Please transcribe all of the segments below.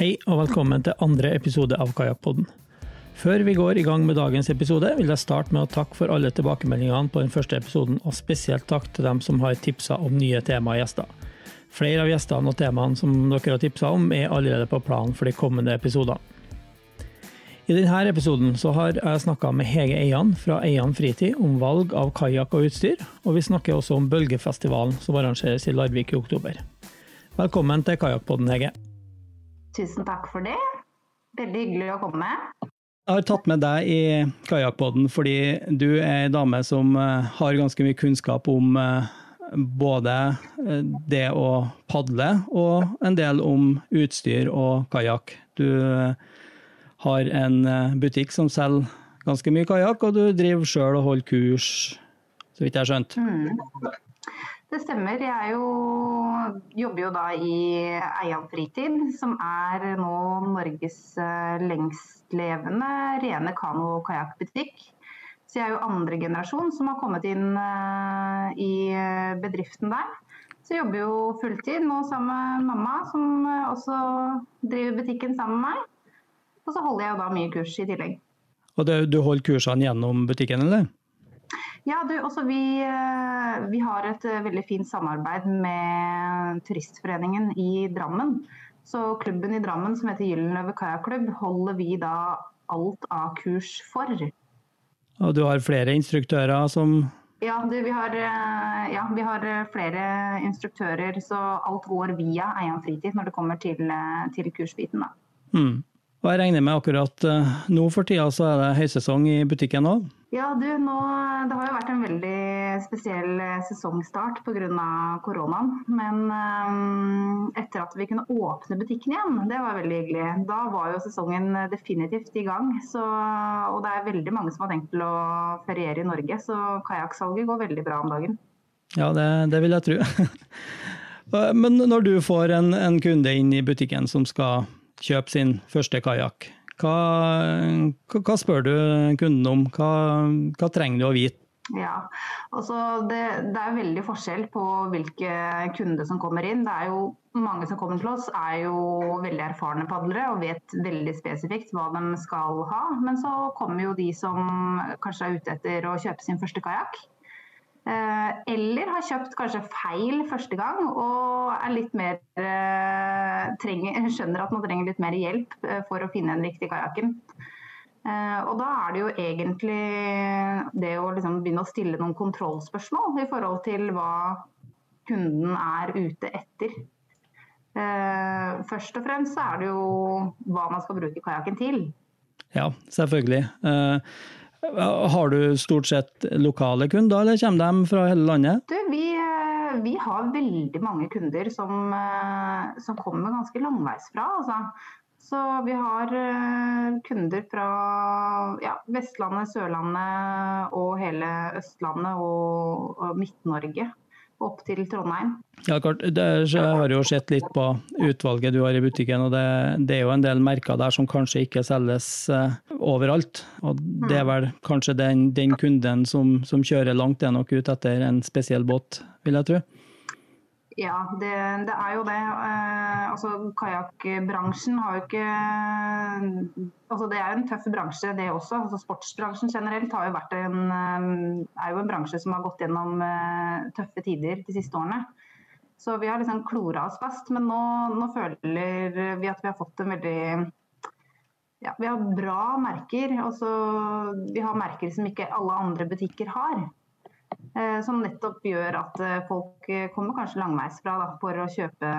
Hei og velkommen til andre episode av Kajakkpodden. Før vi går i gang med dagens episode, vil jeg starte med å takke for alle tilbakemeldingene på den første episoden, og spesielt takk til dem som har tipsa om nye tema og gjester. Flere av gjestene og temaene som dere har tipsa om, er allerede på planen for de kommende episodene. I denne episoden har jeg snakka med Hege Eian fra Eian Fritid om valg av kajakk og utstyr, og vi snakker også om Bølgefestivalen som arrangeres i Larvik i oktober. Velkommen til Kajakkpodden, Hege. Tusen takk for det. Veldig hyggelig å komme. Jeg har tatt med deg i Kajakkpodden fordi du er ei dame som eh, har ganske mye kunnskap om eh, både eh, det å padle og en del om utstyr og kajakk. Du har en butikk som selger ganske mye kajakk, og du driver sjøl og holder kurs, så vidt jeg har skjønt. Mm. Det stemmer. Jeg jo, jobber jo da i Eian Fritid, som er nå Norges eh, lengstlevende rene kano- og kajakkbutikk. Så jeg er jo andre generasjon som har kommet inn uh, i bedriften der. Så jeg jobber jo fulltid nå sammen med mamma, som også driver butikken sammen med meg. Og så holder jeg jo da mye kurs i tillegg. Og det, du holder kursene gjennom butikken, eller? Ja, du, også vi, eh, vi, har et eh, veldig fint samarbeid med Turistforeningen i Drammen. Så klubben i Drammen som heter Gyldenløve kajakklubb, holder vi da alt av kurs for. Og du har flere instruktører som ja, du, vi, har, eh, ja, vi har flere instruktører, så alt går via Eian Fritid når det kommer til, til kursbiten. Da. Mm. Og jeg regner med akkurat nå for tida så er det høysesong i butikken òg? Ja, du, nå, Det har jo vært en veldig spesiell eh, sesongstart pga. koronaen. Men um, etter at vi kunne åpne butikken igjen, det var veldig hyggelig. Da var jo sesongen definitivt i gang. Så, og det er veldig mange som har tenkt til å feriere i Norge, så kajakksalget går veldig bra om dagen. Ja, det, det vil jeg tro. Men når du får en, en kunde inn i butikken som skal kjøpe sin første kajakk, hva, hva, spør du kunden om? Hva, hva, trenger du å vite? Ja, altså det, det, er veldig forskjell på hvilke kunder som kommer inn. Det er jo Mange som kommer til oss er jo veldig erfarne padlere og vet veldig spesifikt hva de skal ha. Men så kommer jo de som kanskje er ute etter å kjøpe sin første kajakk. Eh, eller har kjøpt kanskje feil første gang og er litt mer eh, trenger, skjønner at man trenger litt mer hjelp eh, for å finne den riktige kajakken. Og da er det jo egentlig det å liksom begynne å stille noen kontrollspørsmål i forhold til hva kunden er ute etter. Først og fremst så er det jo hva man skal bruke kajakken til. Ja, selvfølgelig. Har du stort sett lokale kunder, eller kommer de fra hele landet? Du, vi, eh, vi, har veldig mange kunder som, eh, som kommer ganske langveisfra. Altså. Så vi har eh, kunder fra ja, Vestlandet, Sørlandet og hele Østlandet og, og Midt-Norge opp til Trondheim. Ja, klart. jeg har jo sett litt på utvalget du har i butikken, og det, det, er jo en del merker der som kanskje ikke selges uh, overalt. Og det er vel kanskje den, den kunden som, som, kjører langt, er nok ute etter en spesiell båt, vil jeg tro. Ja, det, det, er jo det. Eh, altså, Kajakkbransjen har jo ikke altså, Det er en tøff bransje, det også. Altså, sportsbransjen generelt jo en, eh, er jo en bransje som har gått gjennom eh, tøffe tider de siste årene. Så vi har liksom klora oss fast. Men nå, nå føler vi at vi har fått en veldig ja, Vi har bra merker. Altså, vi har merker som ikke alle andre butikker har. Eh, som nettopp gjør at eh, folk eh, kommer kanskje langveisfra for å kjøpe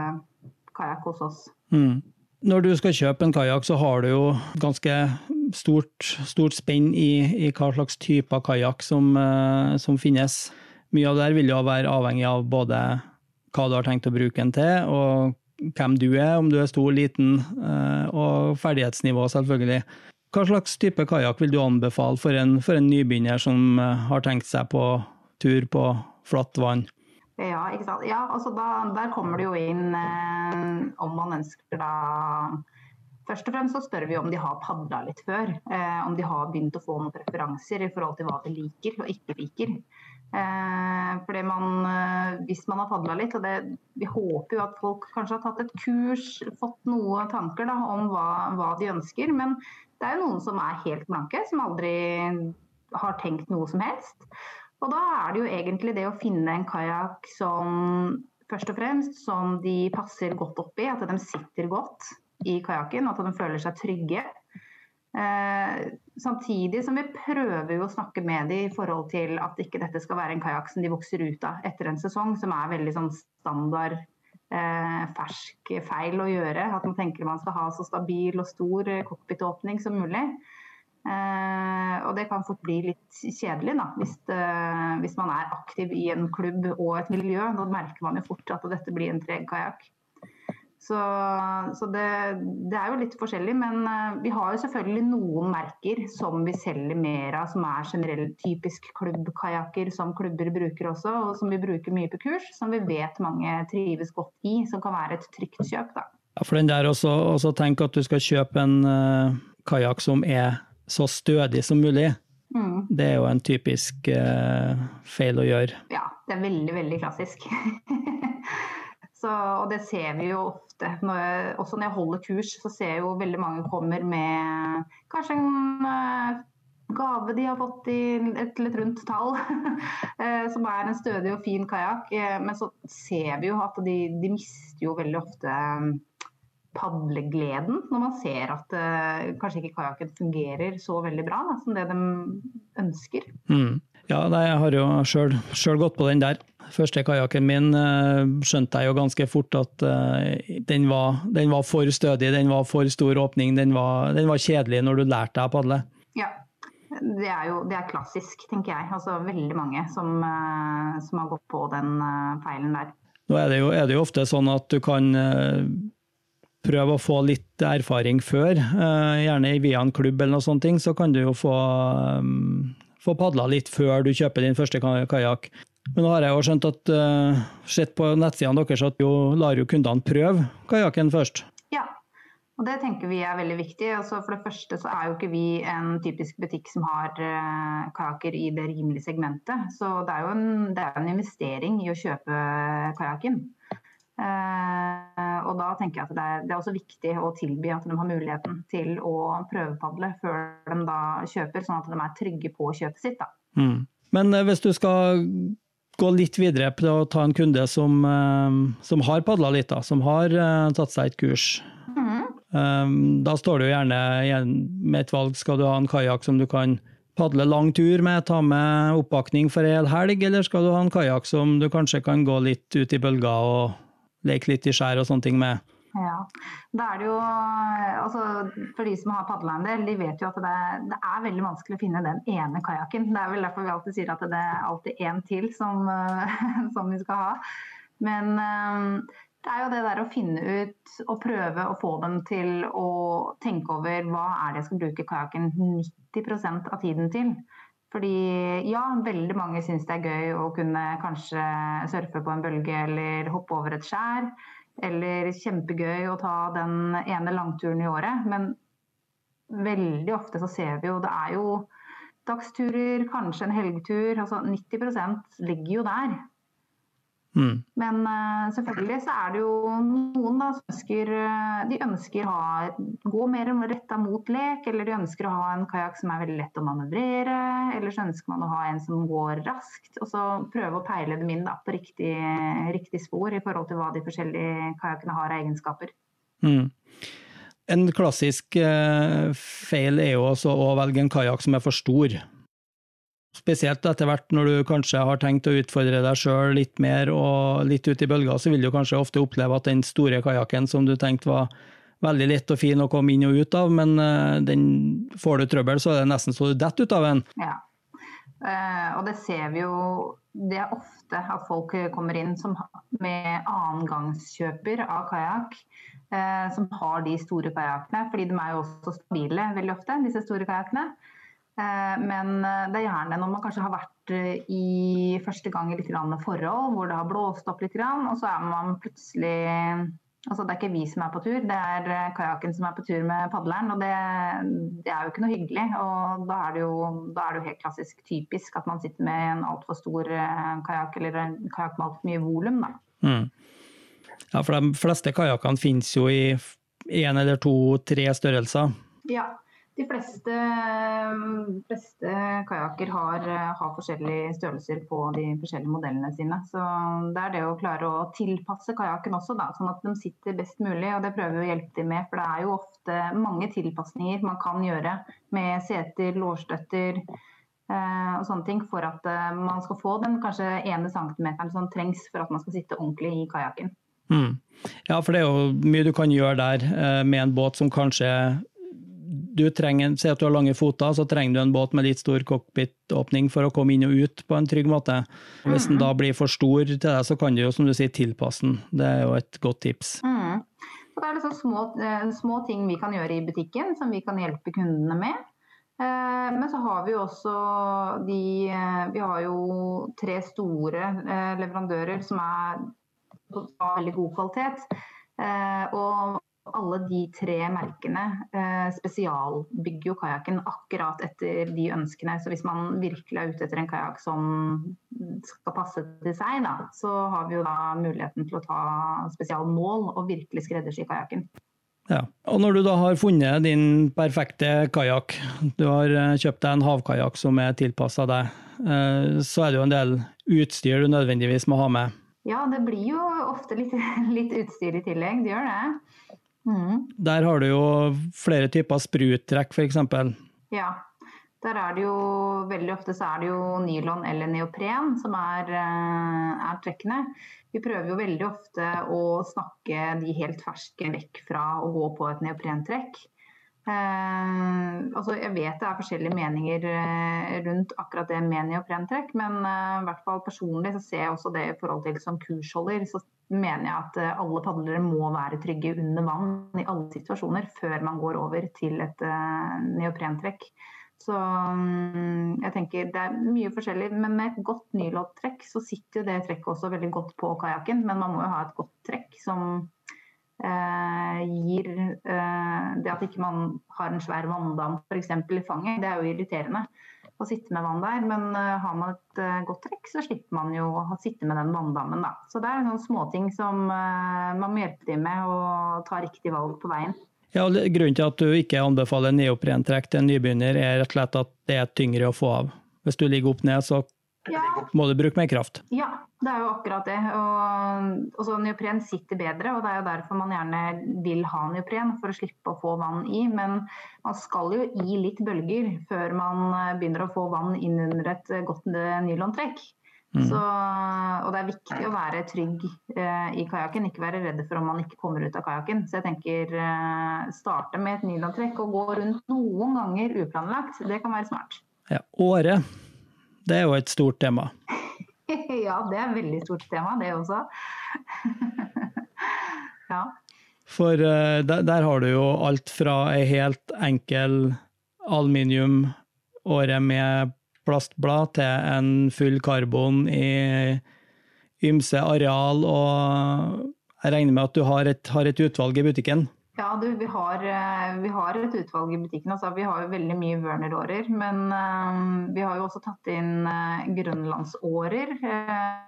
kajakk hos oss. Mm. Når du skal kjøpe en kajakk, så har du jo ganske stort, stort spenn i, i, hva slags typer kajakk som, som, finnes. Mye av det vil jo være avhengig av både hva du har tenkt å bruke den til, og hvem du er, om du er stor, liten, og ferdighetsnivå, selvfølgelig. Hva slags type kajakk vil du anbefale for en, for en nybegynner som har tenkt seg på tur på flatt vann. Ja, ikke sant. Ja, altså da, der kommer det jo inn eh, om man ønsker da Først og fremst så spør vi om de har padla litt før. Eh, om de har begynt å få noen preferanser i forhold til hva de liker og ikke liker. Eh, fordi man, eh, hvis man har padla litt, og det, vi håper jo at folk kanskje har tatt et kurs, fått noen tanker da, om hva, hva, de ønsker. Men det er jo noen som er helt blanke, som aldri har tenkt noe som helst. Og da er det jo egentlig det å finne en kajakk som først og fremst som de passer godt oppi, at de sitter godt i kajakken, at de føler seg trygge. Eh, samtidig som vi prøver å snakke med dem i forhold til at ikke dette skal være en kajakk som de vokser ut av etter en sesong, som er veldig sånn standard eh, fersk feil å gjøre. At man tenker man skal ha så stabil og stor eh, cockpitåpning som mulig. Eh, og det kan fort bli litt kjedelig da, hvis, det, eh, hvis, man er aktiv i en klubb og et miljø. Da merker man jo fort at dette blir en treg kajakk. Så, så det, det, er jo litt forskjellig, men uh, vi har jo selvfølgelig noen merker som vi selger mer av, som er generelt typisk klubbkajakker som klubber bruker også, og som vi bruker mye på kurs, som vi vet mange trives godt i, som kan være et trygt kjøp. Da. Ja, for den der også, også tenk at du skal kjøpe en uh, kajakk som er så stødig som mulig. Mm. Det er jo en typisk uh, feil å gjøre. Ja, det er veldig, veldig klassisk. Så, og det ser vi jo ofte. Når jeg, også når jeg holder kurs, så ser jeg jo veldig mange kommer med kanskje en uh, gave de har fått i et litt rundt tall, uh, som er en stødig og fin kajakk. Men så ser vi jo at de, de mister jo veldig ofte padlegleden når man ser at kanskje ikke kajakken fungerer så veldig bra da, som det de ønsker. Mm. Ja, jeg har jo sjøl gått på den der. Første kajakken min uh, skjønte jeg jo ganske fort at uh, den, var, den, var, for stødig, den var for stor åpning, den var, den var kjedelig når du lærte deg å padle. Ja, det er jo det er klassisk, tenker jeg. Altså veldig mange som, uh, som har gått på den feilen der. Nå er det, jo, er det, jo, ofte sånn at du kan prøve å få litt erfaring før, gjerne via en klubb eller noe sånt, så kan du jo få um, få padla litt før du kjøper din første kajakk. Men nå har jeg jo skjønt at uh, sett på nettsidene deres at jo lar jo kundene prøve kajakken først. Ja, og det tenker vi er veldig viktig. Altså for det første så er jo ikke vi en typisk butikk som har kajakker i det rimelige segmentet. Så det er jo en, det er en investering i å kjøpe kajakken. Uh, og da tenker jeg at det er, det er, også viktig å tilby at de har muligheten til å prøvepadle før de da kjøper, sånn at de er trygge på kjøpet sitt. Mm. Men hvis du skal gå litt videre på å ta en kunde som, eh, som har padla litt, da, som har tatt seg et kurs. Mm. Um, da står du gjerne med et valg. Skal du ha en kajakk som du kan padle lang tur med, ta med oppakning for ei hel helg, eller skal du ha en kajakk som du kanskje kan gå litt ut i bølger og leke litt i skjær og sånne ting med? Ja, da er det jo, altså For de som har padla en del, de vet jo at det, det, er veldig vanskelig å finne den ene kajakken. Det er vel derfor vi alltid sier at det er alltid én til som, som, vi skal ha. Men eh, det er jo det der å finne ut og prøve å få dem til å tenke over hva er det jeg skal bruke kajakken 90% av tiden til. Fordi ja, veldig mange syns det er gøy å kunne kanskje surfe på en bølge eller hoppe over et skjær. Eller kjempegøy å ta den ene langturen i året. Men veldig ofte så ser vi jo det er jo dagsturer, kanskje en helgetur. Altså 90% ligger jo der. Mm. Men uh, selvfølgelig så er det jo noen da, som ønsker uh, De ønsker å gå mer retta mot lek, eller de ønsker å ha en kajakk som er veldig lett å manøvrere. Eller så ønsker man å ha en som går raskt. Og så prøve å peile dem inn da, på riktig, riktig, spor i forhold til hva de forskjellige kajakkene har av egenskaper. Mm. En klassisk uh, feil er jo også å velge en kajakk som er for stor. Spesielt etter hvert når du kanskje har tenkt å utfordre deg sjøl litt mer og litt ut i bølga, så vil du kanskje ofte oppleve at den store kajakken som du tenkte var veldig lett og fin å komme inn og ut av, men eh, den får du trøbbel, så er det nesten så du detter ut av den. Ja, uh, og det ser vi jo Det er ofte at folk kommer inn som med annengangskjøper av kajakk. Uh, som har de store kajakkene, fordi de er jo også stabile veldig ofte, disse store kajakkene. Eh, men eh, det er gjerne når man kanskje har vært eh, i første gang i litt forhold hvor det har blåst opp litt, og så er man plutselig Altså, det er ikke vi som er på tur, det er kajakken som er på tur med padleren. Og det, det, er jo ikke noe hyggelig. Og da er, det jo, da er det jo helt klassisk typisk at man sitter med en altfor stor kajakk eller en kajakk med altfor mye volum. Mm. Ja, for de fleste kajakkene finnes jo i én eller to, tre størrelser. Ja, de fleste, fleste kajakker har, har, forskjellige størrelser på de forskjellige modellene sine. Så det er det å klare å tilpasse kajakken også, da, sånn at de sitter best mulig. Og det prøver vi å hjelpe dem med, for det er jo ofte mange tilpasninger man kan gjøre med seter, lårstøtter eh, og sånne ting for at eh, man skal få den kanskje ene centimeteren som trengs for at man skal sitte ordentlig i kajakken. Mm. Ja, for det er jo mye du kan gjøre der eh, med en båt som kanskje du trenger, Si at du har lange foter, så trenger du en båt med litt stor cockpit-åpning for å komme inn og ut på en trygg måte. Hvis den da blir for stor til deg, så kan du jo som du sier tilpasse den. Det er jo et godt tips. Mm. Så det er liksom små, eh, små, ting vi kan gjøre i butikken som vi kan hjelpe kundene med. Eh, men så har vi jo også de eh, Vi har jo tre store leverandører som er av veldig god kvalitet. Og alle de tre merkene eh, spesialbygger jo kajakken akkurat etter de ønskene. Så hvis man virkelig er ute etter en kajakk som skal passe til seg, da, så har vi jo da muligheten til å ta spesialmål og virkelig skreddersy kajakken. Ja. Og når du da har funnet din perfekte kajakk, du har eh, kjøpt deg en havkajakk som er tilpassa deg, eh, så er det jo en del utstyr du nødvendigvis må ha med. Ja, det blir jo ofte litt, litt utstyr i tillegg, det gjør det. Mm. Der har du jo flere typer spruttrekk, f.eks. Ja, der er det jo veldig ofte så er det jo nylon eller neopren som er, eh, er, trekkene. Vi prøver jo veldig ofte å snakke de helt ferske vekk fra å gå på et neoprentrekk. Eh, altså jeg vet det er forskjellige meninger eh, rundt akkurat det med neoprentrekk, men eh, i hvert fall personlig så ser jeg også det i forhold til som kursholder. Så mener jeg at eh, alle padlere må være trygge under vann i alle situasjoner før man går over til et uh, neoprentrekk. Så um, jeg tenker det er mye forskjellig, men med et godt nyloddtrekk så sitter jo det trekket også veldig godt på kajakken. Men man må jo ha et godt trekk som eh, gir eh, Det at ikke man har en svær vanndam f.eks. i fanget, det er jo irriterende å sitte med vann der. Men eh, har man et eh, godt trekk, så slipper man jo å sitte med den vanndammen. Da. Så det er noen småting som eh, man må hjelpe til med og ta riktig valg på veien. Ja, Grunnen til at du ikke anbefaler neoprentrekk til en nybegynner, er rett og slett at det er tyngre å få av. Hvis du ligger opp ned, så ja. må du bruke mer kraft. Ja, det er jo akkurat det. Og, og så Neopren sitter bedre, og det er jo derfor man gjerne vil ha neopren, for å slippe å få vann i. Men man skal jo i litt bølger før man eh, begynner å få vann inn under et eh, godt eh, nylontrekk. Mm. Så, og det er viktig å være trygg eh, i kajakken, ikke være redd for om man ikke kommer ut av kajakken. Så jeg tenker eh, starte med et nylontrekk og gå rundt noen ganger uplanlagt. Det kan være smart. Ja, Året det er jo et stort tema. ja, det er et veldig stort tema, det også. ja. For uh, der, der, har du jo alt fra ei helt enkel aluminiumåre med plastblad til en full karbon i ymse areal, og jeg regner med at du har et, har et utvalg i butikken? Ja, du, vi, har, eh, vi, har, et utvalg i butikken. Altså, vi har jo veldig mye Werner-årer. Men uh, vi har jo også tatt inn uh, grønlandsårer. Uh,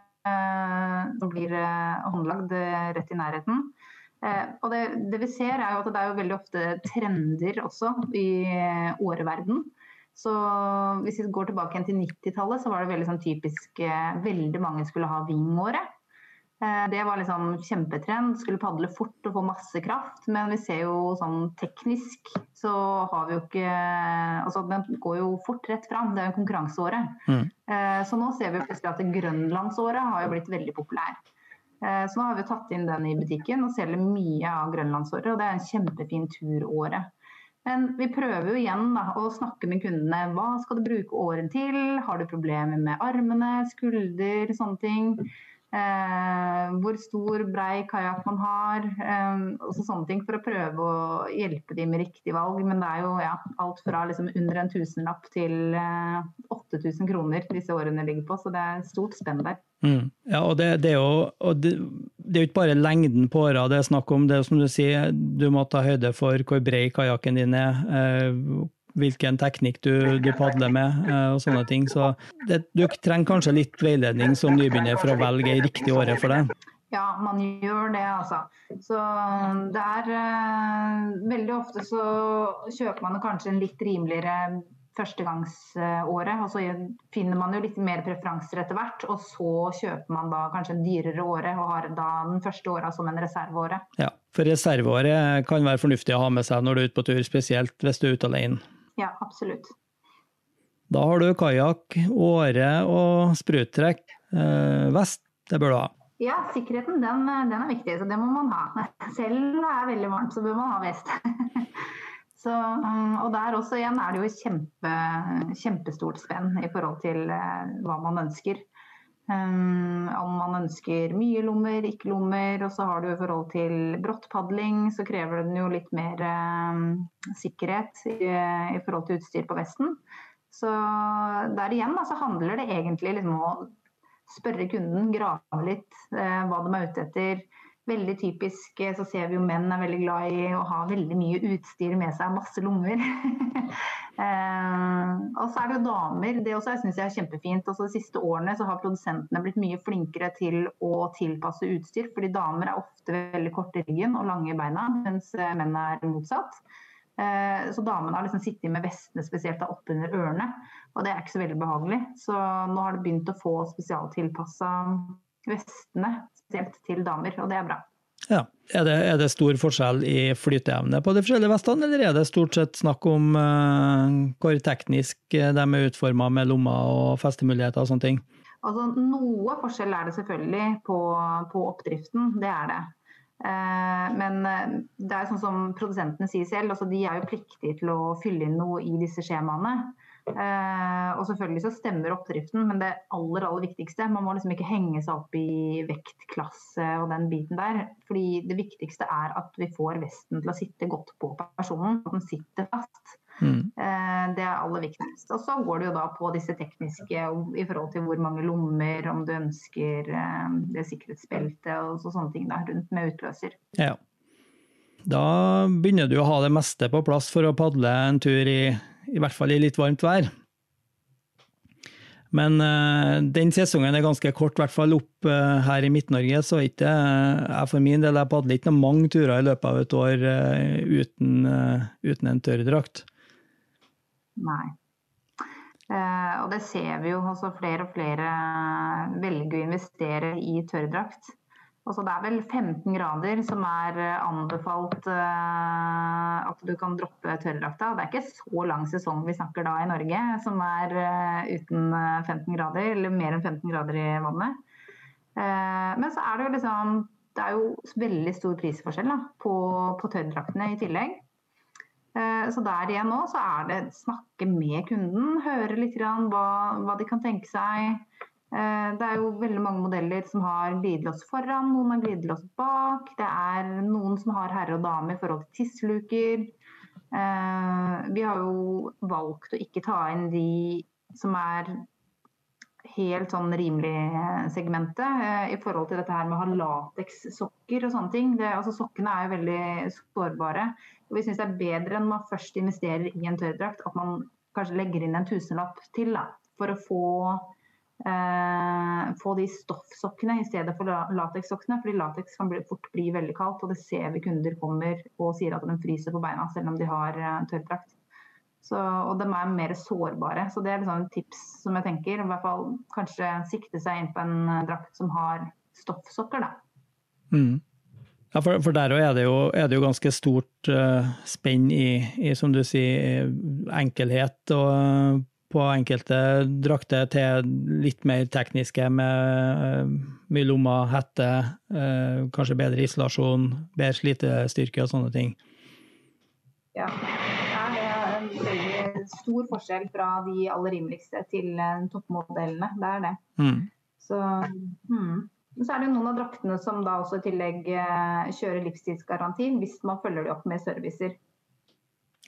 som blir håndlagd rett i nærheten. og det, det, vi ser er jo at det er jo veldig ofte trender også i åreverden. Så hvis vi går tilbake igjen til 90-tallet, så var det veldig sånn typisk Veldig mange skulle ha Ving-året. Eh, det var liksom kjempetrend. Skulle padle fort og få masse kraft. Men vi ser jo sånn teknisk så har vi jo ikke Altså den går jo fort rett fram. Det er jo konkurranseåret. Mm. Eh, så nå ser vi plutselig at grønlandsåret har jo blitt veldig populær. Eh, så nå har vi tatt inn den i butikken og selger mye av grønlandsåret. Og det er en kjempefin turåre. Men vi prøver jo igjen da, å snakke med kundene. Hva skal du bruke året til? Har du problemer med armene, skulder, sånne ting? Eh, hvor stor, brei kajakk man har. Eh, og sånne ting for å prøve å hjelpe dem med riktig valg. Men det er jo ja, alt fra liksom under en tusenlapp til eh, 8000 kroner disse årene ligger på. Så det er stort spenn der. Mm. Ja, og det, det, er jo det, det, er ikke bare lengden på åra det er snakk om. Det er som du sier, du må ta høyde for hvor brei kajakken din er. Eh, hvilken teknikk du, du padler med eh, og sånne ting. Så det, du trenger kanskje litt veiledning som nybegynner for å velge ei riktig åre for deg. Ja, man gjør det, altså. Så det er uh, Veldig ofte så kjøper man kanskje en litt rimeligere førstegangsåret, og så finner man jo litt mer preferanser etter hvert. Og så kjøper man da kanskje en dyrere åre og har da den første åra som en reserveåre. Ja, for reserveåret kan være fornuftig å ha med seg når du er ute på tur, spesielt hvis du er ute alene. Ja, absolutt. Da har du kajakk, åre og spruttrekk. Eh, vest, det bør du ha. Ja, sikkerheten den, den, er viktig, så det må man ha. Selv når det er veldig varmt, så bør man ha vest. så, mm, og der også igjen er det jo kjempe, kjempestort spenn i forhold til eh, hva man ønsker. Um, om man ønsker mye lommer, ikke lommer. Og så har du i forhold til brottpadling, så krever den jo litt mer um, sikkerhet i, forhold til utstyr på vesten. Så der igjen så handler det egentlig liksom om å spørre kunden, grave litt uh, hva de er ute etter veldig typisk eh, så ser vi jo menn er veldig glad i å ha veldig mye utstyr med seg, masse lommer. eh, og så er det jo damer. Det også syns jeg er kjempefint. Også de siste årene så har produsentene blitt mye flinkere til å tilpasse utstyr. Fordi damer er ofte veldig korte i ryggen og lange i beina, mens eh, menn er motsatt. Eh, så damene har liksom sittet med vestene spesielt oppunder ørene, og det er ikke så veldig behagelig. Så nå har det begynt å få spesialtilpassa vestene spesielt til damer, og det er bra. Ja. Er det, er det stor forskjell i flyteevne på de forskjellige vestene, eller er det stort sett snakk om uh, hvor teknisk de er utforma med lommer og festemuligheter og sånne ting? Altså, noe forskjell er det selvfølgelig på, på oppdriften, det er det. Uh, men det er sånn som produsentene sier selv, altså de er jo pliktige til å fylle inn noe i disse skjemaene. Eh, og selvfølgelig så stemmer oppdriften, men det aller aller viktigste Man må liksom ikke henge seg opp i vektklasse og den biten der. fordi det viktigste er at vi får vesten til å sitte godt på personen. At den sitter fast. Mm. Eh, det er aller viktigst. Og så går det jo da på disse tekniske i forhold til hvor mange lommer, om du ønsker eh, det sikkerhetsbeltet og sånne ting da, rundt med utløser. Ja. Da begynner du å ha det meste på plass for å padle en tur i i hvert fall i litt varmt vær. Men uh, den sesongen er ganske kort, i hvert fall opp uh, her i Midt-Norge. Så ikke uh, jeg for min del jeg padler ikke mange turer i løpet av et år uten, uten, en tørrdrakt. Nei. og det ser vi jo. Altså flere og flere velger å investere i tørrdrakt. Altså det er vel 15 grader som er eh, anbefalt uh, at du kan droppe tørrdrakta. Det er ikke så lang sesong vi snakker da i Norge som er uh, uten 15 grader, eller mer enn 15 grader i vannet. Uh, men så er det jo liksom Det er jo veldig stor prisforskjell da, på, på tørrdraktene i tillegg. Så der igjen nå så er det snakke med kunden, høre litt hva, hva de kan tenke seg. Eh, det er jo veldig mange modeller som har glidelås foran, noen har glidelås bak. Det er noen som har herre og dame i forhold til tissluker. Eh, vi har jo valgt å ikke ta inn de som er helt sånn rimelig segmentet eh, i forhold til dette her med å ha latekssokker og sånne ting. Det, altså, sokkene er jo veldig sårbare. Vi syns det er bedre enn man først investerer i en tørrdrakt, at man kanskje legger inn en tusenlapp til da, for å få få de stoffsokkene i stedet for latekssokkene. fordi lateks kan fort bli veldig kaldt, og det ser vi kunder kommer og sier at de fryser på beina selv om de har eh, tørrdrakt. Og de er mer sårbare. Så det er liksom et tips som jeg tenker. I hvert fall kanskje sikte seg inn på en eh, drakt som har stoffsokker, da. Mm. Ja, for, for der er det, jo, er det jo ganske stort uh, spenn i, i, som du sier, enkelhet og på enkelte drakter til litt mer tekniske med uh, mye lommer, hette, uh, kanskje bedre isolasjon, bedre slitestyrke og sånne ting. Ja, det er en veldig stor forskjell fra de aller rimeligste til uh, toppmodellene. Det er det. Mm. Så hmm. Så er det noen av draktene som da også i tillegg eh, kjører livstidsgaranti hvis man følger dem opp med servicer.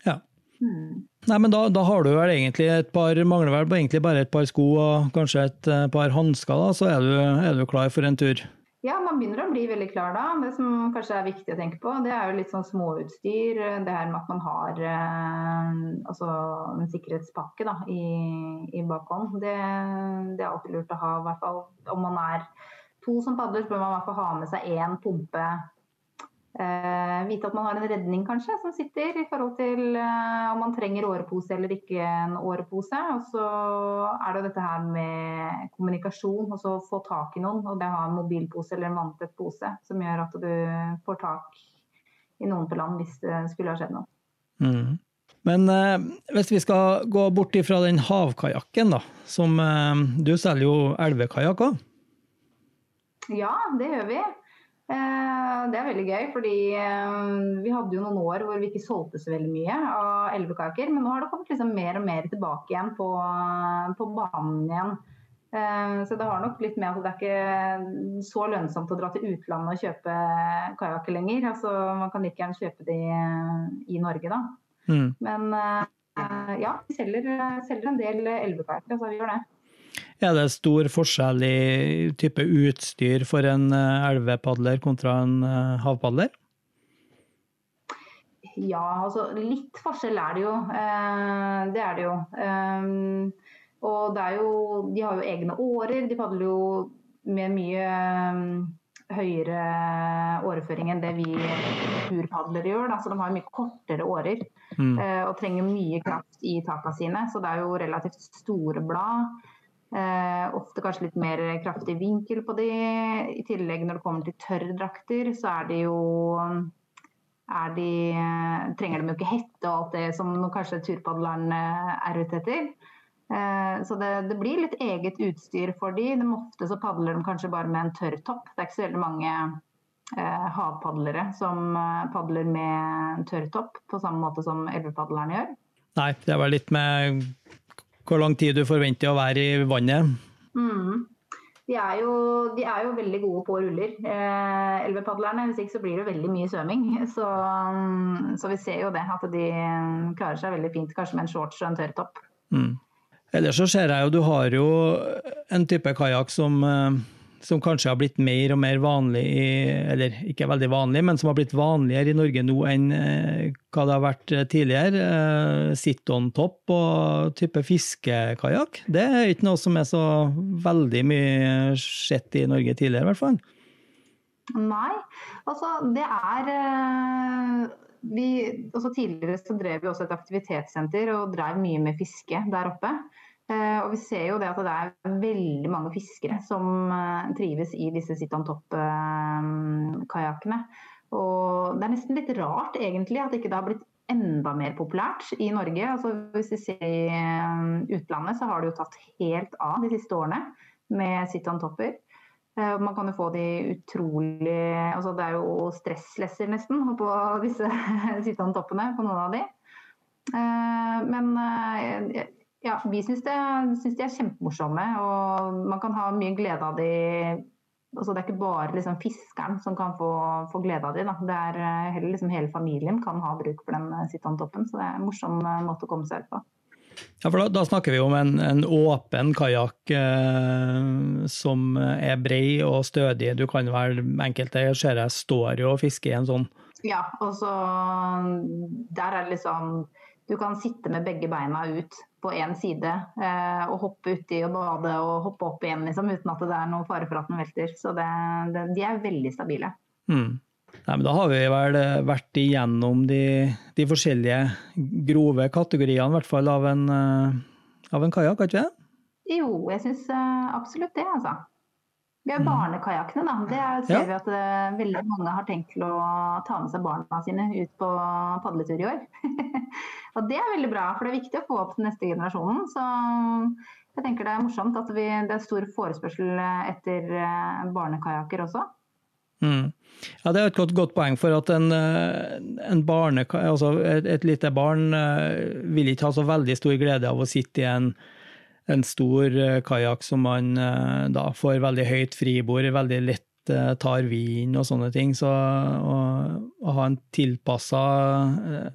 Ja. Hmm. Nei, men da, da, har du vel egentlig et par, mangler vel egentlig bare et par sko og kanskje et eh, par hansker, så er du, er du klar for en tur? Ja, man begynner å bli veldig klar da. Det som kanskje er viktig å tenke på, det er jo litt sånn småutstyr. Det her med at man har eh, altså en sikkerhetspakke da, i, i bakhånd. Det, det, er alltid lurt å ha, i hvert fall om man er to som padler, så bør man i hvert fall ha med seg én pumpe Eh, vite at man har en redning kanskje som sitter i forhold til eh, om man trenger årepose eller ikke en årepose. Og så er det dette her med kommunikasjon, og så få tak i noen. Og det å ha en mobilpose eller en vanntett pose som gjør at du får tak i noen på land hvis det skulle ha skjedd noe. Mm. Men eh, hvis vi skal gå bort ifra den havkajakken, da, som du selger jo elvekajakk òg? Ja, det gjør vi. Eh, det er veldig gøy, fordi eh, vi hadde jo noen år hvor vi ikke solgte så veldig mye av elvekaker. Men nå har det kommet liksom mer og mer tilbake igjen på, på, banen igjen. Eh, så det har nok blitt med at det er ikke så lønnsomt å dra til utlandet og kjøpe kajakker lenger. Altså, man kan like gjerne kjøpe de i Norge, da. Mm. Men ja, vi selger, selger en del elvekaker. Altså vi gjør det. Er det stor forskjell i type utstyr for en eh, elvepadler kontra en eh, havpadler? Ja, altså litt forskjell er det jo. Eh, det er det jo. Og det er jo De har jo egne årer. De padler jo med mye høyere åreføring enn det vi turpadlere gjør. Da. Så de har mye kortere årer mm. og trenger mye kraft i takene sine. Så det er jo relativt store blad. Eh, ofte kanskje litt mer kraftig vinkel på de. I tillegg når det kommer til tørrdrakter, så er de jo er de, trenger de jo ikke hette og alt det som kanskje turpadleren eh, er ute etter. Eh, så det, det, blir litt eget utstyr for de. de. Ofte så padler de kanskje bare med en tørr topp. Det er ikke så veldig mange eh, havpadlere som eh, padler med en tørr topp, på samme måte som elvepadleren gjør. Nei, det vel litt med hvor lang tid du forventer å være i vannet? Mm. De, er jo, de, er jo, veldig gode på ruller, eh, elvepadlerne. Hvis ikke så blir det veldig mye svømming. Så, mm, så, vi ser jo det, at de klarer seg veldig fint kanskje med en shorts og en tørrtopp. Mm. Ellers så ser jeg jo du har jo en type kajakk som eh, som kanskje har blitt mer og mer vanlig, i, eller ikke veldig vanlig, men som har blitt vanligere i Norge nå enn eh, hva det har vært eh, tidligere. Eh, sit on top og type fiskekajakk. Det er ikke noe som er så veldig mye sett i Norge tidligere, i hvert fall. Nei, altså det er vi, altså Tidligere så drev vi også et aktivitetssenter og drev mye med fiske der oppe. Eh, og vi ser jo det at det er veldig mange fiskere som eh, trives i disse sit on top-kajakkene. Og det er nesten litt rart egentlig at ikke det har blitt enda mer populært i Norge. Altså, hvis vi ser i eh, utlandet, så har det jo tatt helt av de siste årene med sit on topper. Man kan jo få de utrolig altså Det er jo stresslesser nesten på disse sit toppene på noen av de. Men ja, vi syns, de er kjempemorsomme. Og man kan ha mye glede av de altså Det er ikke bare liksom fiskeren som kan få, få glede av de. Da. Det er eh, heller liksom hele familien kan ha bruk for den sittende toppen, Så det er en morsom eh, måte å komme seg ut på. Ja, for da, da, snakker vi om en, en åpen kajakk eh, som er bred og stødig. Du kan vel enkelte ser jeg står jo og fisker i en sånn. Ja, og så der er det liksom Du kan sitte med begge beina ut på én side eh, og hoppe uti og bade og hoppe opp igjen liksom, uten at det er noen fare for at den velter. Så det, det, de er veldig stabile. Mm. Nei, da har vi vel eh, vært igjennom de, de forskjellige grove kategoriene, i hvert fall av en, uh, av en kajakk, har ikke det? Jo, jeg syns uh, absolutt det, altså. Vi har mm. barnekajakkene, da. Det ser ja. vi at uh, veldig mange har tenkt til å ta med seg barna sine ut på padletur i år. og det er veldig bra, for det er viktig å få opp den neste generasjonen. Så jeg tenker det er morsomt at vi, det er stor forespørsel etter uh, barnekajakker også. Mm. Ja, Det er et godt, godt, poeng, for at en, eh, en barne, altså et, et lite barn vil ikke ha så veldig stor glede av å sitte i en en stor uh, kajakk som man uh, da får veldig høyt fribord, veldig lett uh, tar vind og sånne ting. Så å, å ha en tilpassa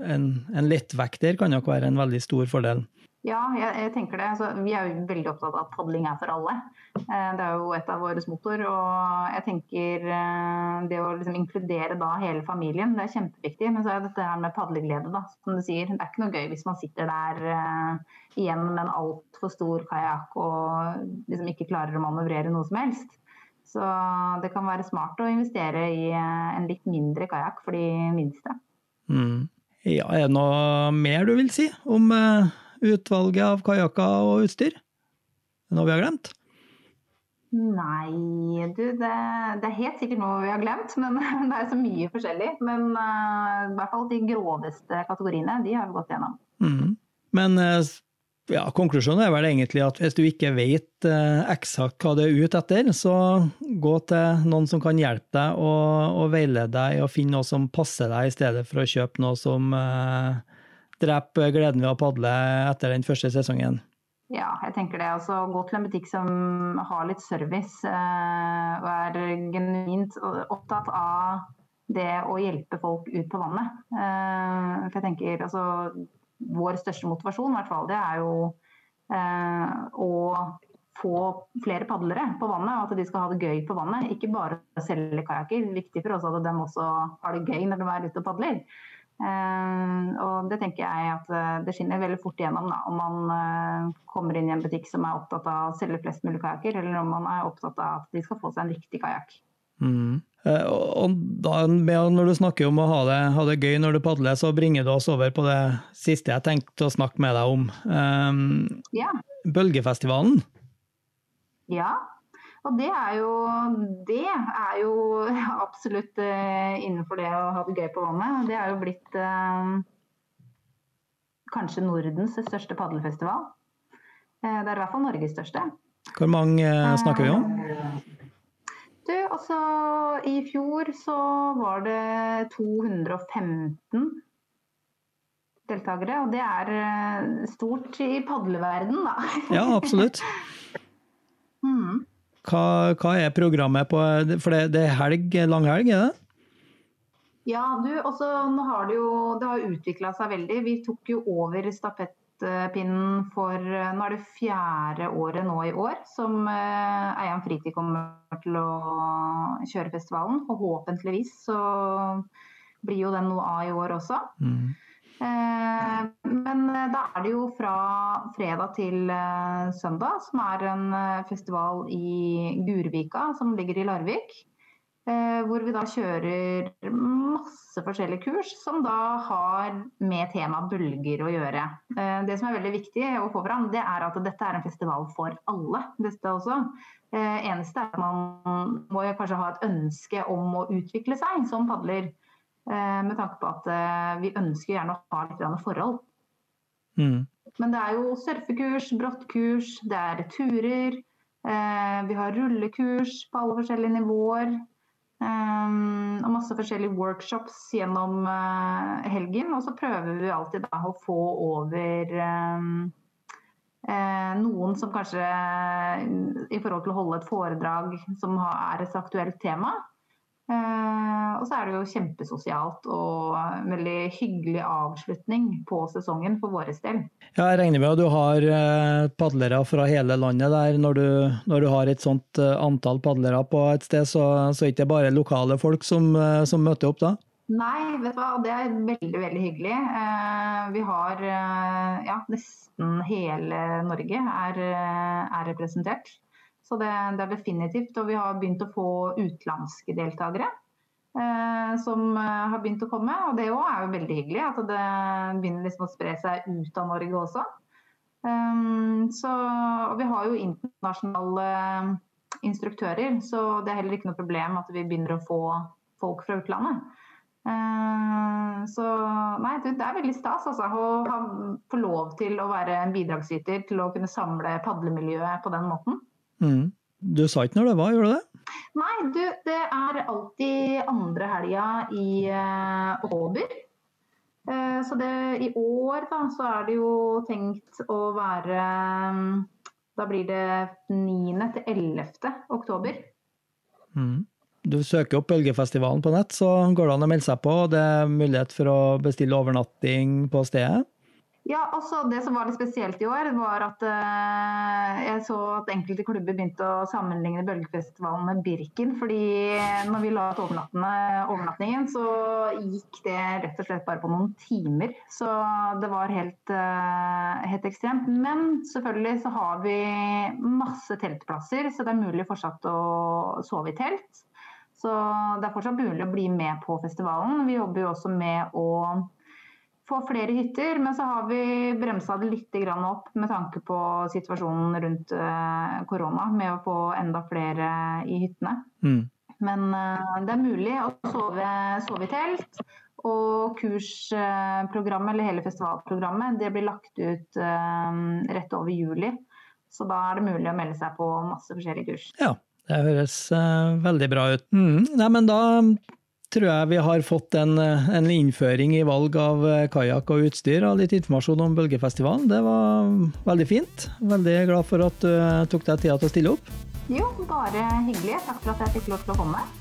en, en lettvekter kan nok være en veldig stor fordel. Ja, jeg, jeg tenker det. Altså, vi er jo veldig opptatt av at padling er for alle. Eh, det er jo et av våre motor. Og jeg tenker eh, det å liksom inkludere da hele familien, det er kjempeviktig. Men så er dette her med padleglede, da. Som du sier. Det er ikke noe gøy hvis man sitter der uh, igjen med en altfor stor kajakk og liksom ikke klarer å manøvrere noe som helst. Så det kan være smart å investere i en litt mindre kajakk for de minste. Mm. Ja, er det noe mer du vil si om utvalget av kajakker og utstyr? Er noe vi har glemt? Nei, du, det, det, er helt sikkert noe vi har glemt. Men det er så mye forskjellig. Men uh, i hvert fall de groveste kategoriene, de har vi gått gjennom. Mm. Men uh, ja, konklusjonen er vel egentlig at hvis du ikke vet uh, eksakt hva du er ute etter, så gå til noen som kan hjelpe deg og, og veilede deg og finne noe som passer deg, i stedet for å kjøpe noe som uh, drepe gleden ved å padle etter den første sesongen? Ja, jeg tenker det. Altså, gå til en butikk som har litt service eh, og er genuint opptatt av det å hjelpe folk ut på vannet. Eh, for jeg tenker altså, Vår største motivasjon, i hvert fall, det er jo eh, å få flere padlere på vannet, og at de skal ha det gøy på vannet. Ikke bare selge kajakker. Viktig for oss at de også har det gøy når de er ute og padler. Uh, og det tenker jeg at uh, det skinner veldig fort igjennom da, om man uh, kommer inn i en butikk som er opptatt av å selge flest mulig kajakker, eller om man er opptatt av at de skal få seg en riktig kajakk. Mm. og da, Når du snakker om å ha det, ha det, gøy når du padler, så bringer du oss over på det siste jeg tenkte å snakke med deg om. Um, ja. Bølgefestivalen. Ja, og det er jo, det er jo absolutt uh, innenfor det å ha det gøy på vannet. Det er jo blitt uh, kanskje Nordens største padelfestival. Uh, det er i hvert fall Norges største. Hvor mange snakker vi om? Du, altså I fjor så var det 215 deltakere, og det er stort i padleverden, da. Ja, absolutt. mm. Hva, hva, er programmet på For det, det er helg, langhelg, er det? Ja, du, også, nå har det jo det har utvikla seg veldig. Vi tok jo over stafettpinnen for Nå er det fjerde året nå i år som eh, Eian Fritid kommer til å kjøre festivalen. Forhåpentligvis så blir jo den noe av i år også. Mm. Eh, men eh, da er det jo fra fredag til eh, søndag, som er en festival i Gurvika, som ligger i Larvik. Hvor vi da kjører masse forskjellige kurs som da har med temaet bølger å gjøre. Det som er veldig viktig å få fram, det er at dette er en festival for alle. Dette også. Eneste er at man må kanskje ha et ønske om å utvikle seg som padler. Eh, med tanke på at eh, vi ønsker gjerne å ha litt forhold. Mm. Men det er jo surfekurs, bråttkurs, det er turer. Eh, vi har rullekurs på alle forskjellige nivåer. og masse forskjellige workshops gjennom helgen. Og så prøver vi alltid da å få over noen som kanskje i forhold til å holde et foredrag som er et aktuelt tema, og så er det jo kjempesosialt og en veldig hyggelig avslutning på sesongen for vår del. Ja, jeg regner med at du har eh, padlere fra hele landet der. Når du, når du har et sånt eh, antall padlere på et sted, så, så er det ikke bare lokale folk som, som, møter opp da? Nei, vet du hva, det er veldig veldig hyggelig. Vi har ja, nesten hele Norge er, er representert. Så det, det, er definitivt. Og vi har begynt å få utenlandske deltakere. Eh, som eh, har begynt å komme. Og det òg er jo veldig hyggelig. At det begynner liksom å spre seg ut av Norge også. Um, så, og vi har jo internasjonale instruktører, så det er heller ikke noe problem at vi begynner å få folk fra utlandet. Uh, så nei, det er veldig stas altså, å ha, få lov til å være en bidragsyter til å kunne samle padlemiljøet på den måten. Mm. Du sa ikke når det var, gjorde du det? Nei, du, det er alltid andre helga i uh, oktober. Uh, så det, i år da, så er det jo tenkt å være um, Da blir det 9. til 11. oktober. Mm. Du søker opp Bølgefestivalen på nett, så går det an å melde seg på. Det er mulighet for å bestille overnatting på stedet. Ja, også Det som var litt spesielt i år, var at uh, jeg så at enkelte klubber begynte å sammenligne Bølgefestivalen med Birken. fordi når vi la ut overnatningen, så gikk det rett og slett bare på noen timer. Så det var helt, uh, helt ekstremt. Men selvfølgelig så har vi masse teltplasser, så det er mulig fortsatt å sove i telt. Så det er fortsatt mulig å bli med på festivalen. Vi jobber jo også med å få flere hytter, men så har vi bremsa det litt opp med tanke på situasjonen rundt eh, korona, med å få enda flere i hyttene. Mm. Men uh, det er mulig å sove, sove, i telt. Og kursprogrammet, eller hele festivalprogrammet, det blir lagt ut uh, rett over juli. Så da er det mulig å melde seg på masse forskjellige kurs. Ja, det høres veldig bra ut. Mm. Nei, men da tror jeg vi har fått en, en innføring i valg av eh, kajakk og utstyr og litt informasjon om Bølgefestivalen. Det var veldig fint. Veldig glad for at du tok deg tida til å stille opp. Jo, bare hyggelig. Takk for at jeg fikk lov til å komme.